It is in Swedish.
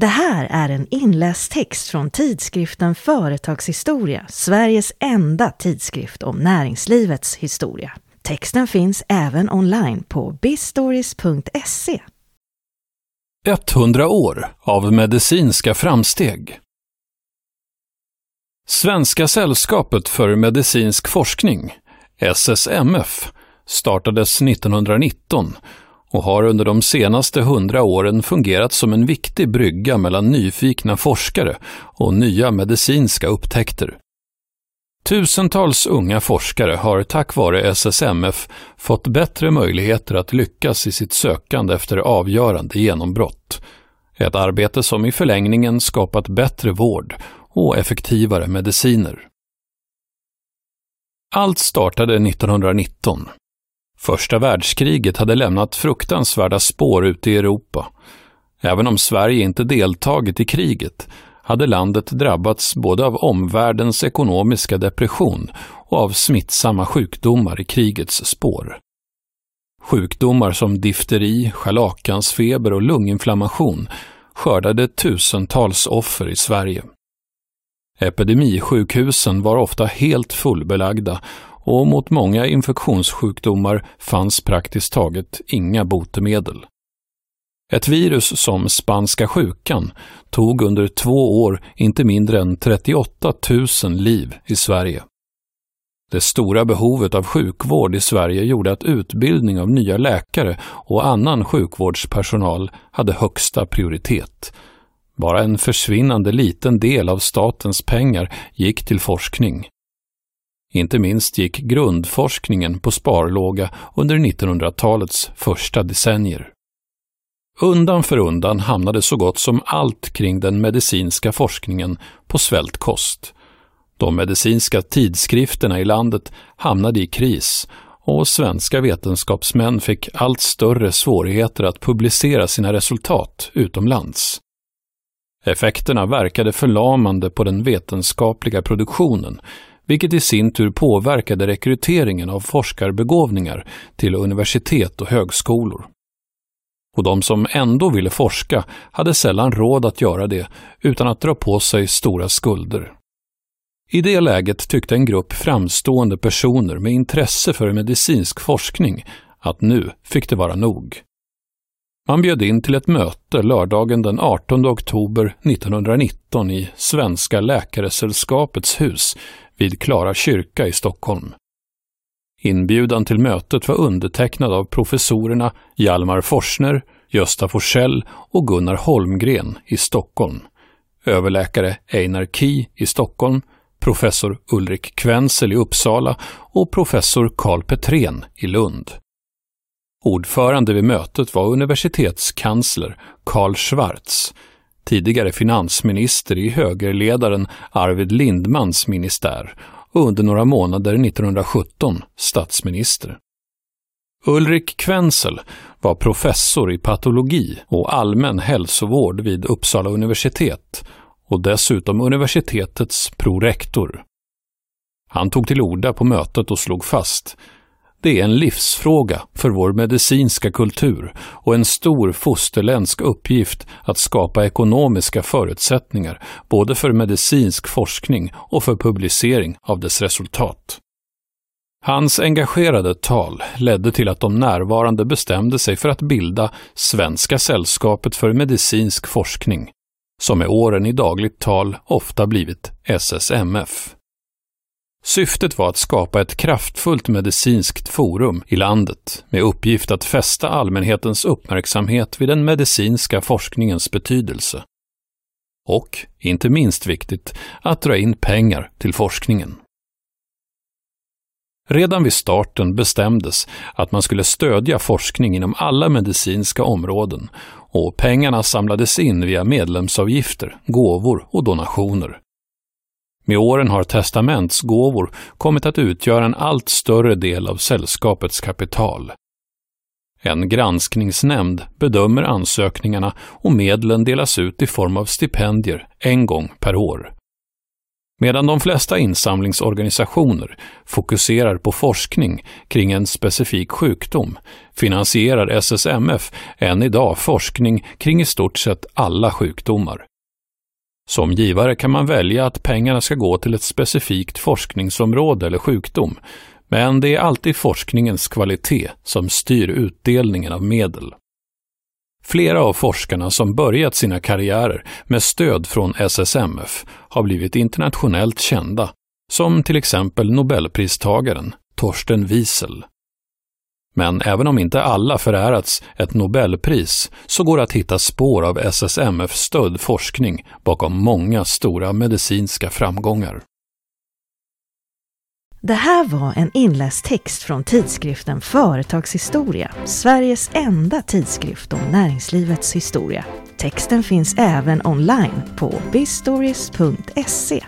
Det här är en inläst text från tidskriften Företagshistoria, Sveriges enda tidskrift om näringslivets historia. Texten finns även online på bistories.se. 100 år av medicinska framsteg. Svenska sällskapet för medicinsk forskning, SSMF, startades 1919 och har under de senaste hundra åren fungerat som en viktig brygga mellan nyfikna forskare och nya medicinska upptäckter. Tusentals unga forskare har tack vare SSMF fått bättre möjligheter att lyckas i sitt sökande efter avgörande genombrott. Ett arbete som i förlängningen skapat bättre vård och effektivare mediciner. Allt startade 1919 Första världskriget hade lämnat fruktansvärda spår ute i Europa. Även om Sverige inte deltagit i kriget hade landet drabbats både av omvärldens ekonomiska depression och av smittsamma sjukdomar i krigets spår. Sjukdomar som difteri, scharlakansfeber och lunginflammation skördade tusentals offer i Sverige. Epidemisjukhusen var ofta helt fullbelagda och mot många infektionssjukdomar fanns praktiskt taget inga botemedel. Ett virus som spanska sjukan tog under två år inte mindre än 38 000 liv i Sverige. Det stora behovet av sjukvård i Sverige gjorde att utbildning av nya läkare och annan sjukvårdspersonal hade högsta prioritet. Bara en försvinnande liten del av statens pengar gick till forskning. Inte minst gick grundforskningen på sparlåga under 1900-talets första decennier. Undan för undan hamnade så gott som allt kring den medicinska forskningen på svältkost. De medicinska tidskrifterna i landet hamnade i kris och svenska vetenskapsmän fick allt större svårigheter att publicera sina resultat utomlands. Effekterna verkade förlamande på den vetenskapliga produktionen, vilket i sin tur påverkade rekryteringen av forskarbegåvningar till universitet och högskolor. Och de som ändå ville forska hade sällan råd att göra det utan att dra på sig stora skulder. I det läget tyckte en grupp framstående personer med intresse för medicinsk forskning att nu fick det vara nog. Han bjöd in till ett möte lördagen den 18 oktober 1919 i Svenska Läkaresällskapets hus vid Klara kyrka i Stockholm. Inbjudan till mötet var undertecknad av professorerna Hjalmar Forsner, Gösta Forsell och Gunnar Holmgren i Stockholm, överläkare Einar Ki i Stockholm, professor Ulrik Kvensel i Uppsala och professor Karl Petrén i Lund. Ordförande vid mötet var universitetskansler Karl Schwarz, tidigare finansminister i högerledaren Arvid Lindmans ministär och under några månader 1917 statsminister. Ulrik Kvensel var professor i patologi och allmän hälsovård vid Uppsala universitet och dessutom universitetets prorektor. Han tog till orda på mötet och slog fast det är en livsfråga för vår medicinska kultur och en stor fosterländsk uppgift att skapa ekonomiska förutsättningar både för medicinsk forskning och för publicering av dess resultat. Hans engagerade tal ledde till att de närvarande bestämde sig för att bilda Svenska sällskapet för medicinsk forskning, som med åren i dagligt tal ofta blivit SSMF. Syftet var att skapa ett kraftfullt medicinskt forum i landet med uppgift att fästa allmänhetens uppmärksamhet vid den medicinska forskningens betydelse. Och, inte minst viktigt, att dra in pengar till forskningen. Redan vid starten bestämdes att man skulle stödja forskning inom alla medicinska områden och pengarna samlades in via medlemsavgifter, gåvor och donationer. Med åren har testamentsgåvor kommit att utgöra en allt större del av sällskapets kapital. En granskningsnämnd bedömer ansökningarna och medlen delas ut i form av stipendier en gång per år. Medan de flesta insamlingsorganisationer fokuserar på forskning kring en specifik sjukdom finansierar SSMF än idag forskning kring i stort sett alla sjukdomar. Som givare kan man välja att pengarna ska gå till ett specifikt forskningsområde eller sjukdom, men det är alltid forskningens kvalitet som styr utdelningen av medel. Flera av forskarna som börjat sina karriärer med stöd från SSMF har blivit internationellt kända, som till exempel Nobelpristagaren Torsten Wiesel. Men även om inte alla förärats ett Nobelpris så går det att hitta spår av SSMF-stödd forskning bakom många stora medicinska framgångar. Det här var en inläst text från tidskriften Företagshistoria, Sveriges enda tidskrift om näringslivets historia. Texten finns även online på bistories.se.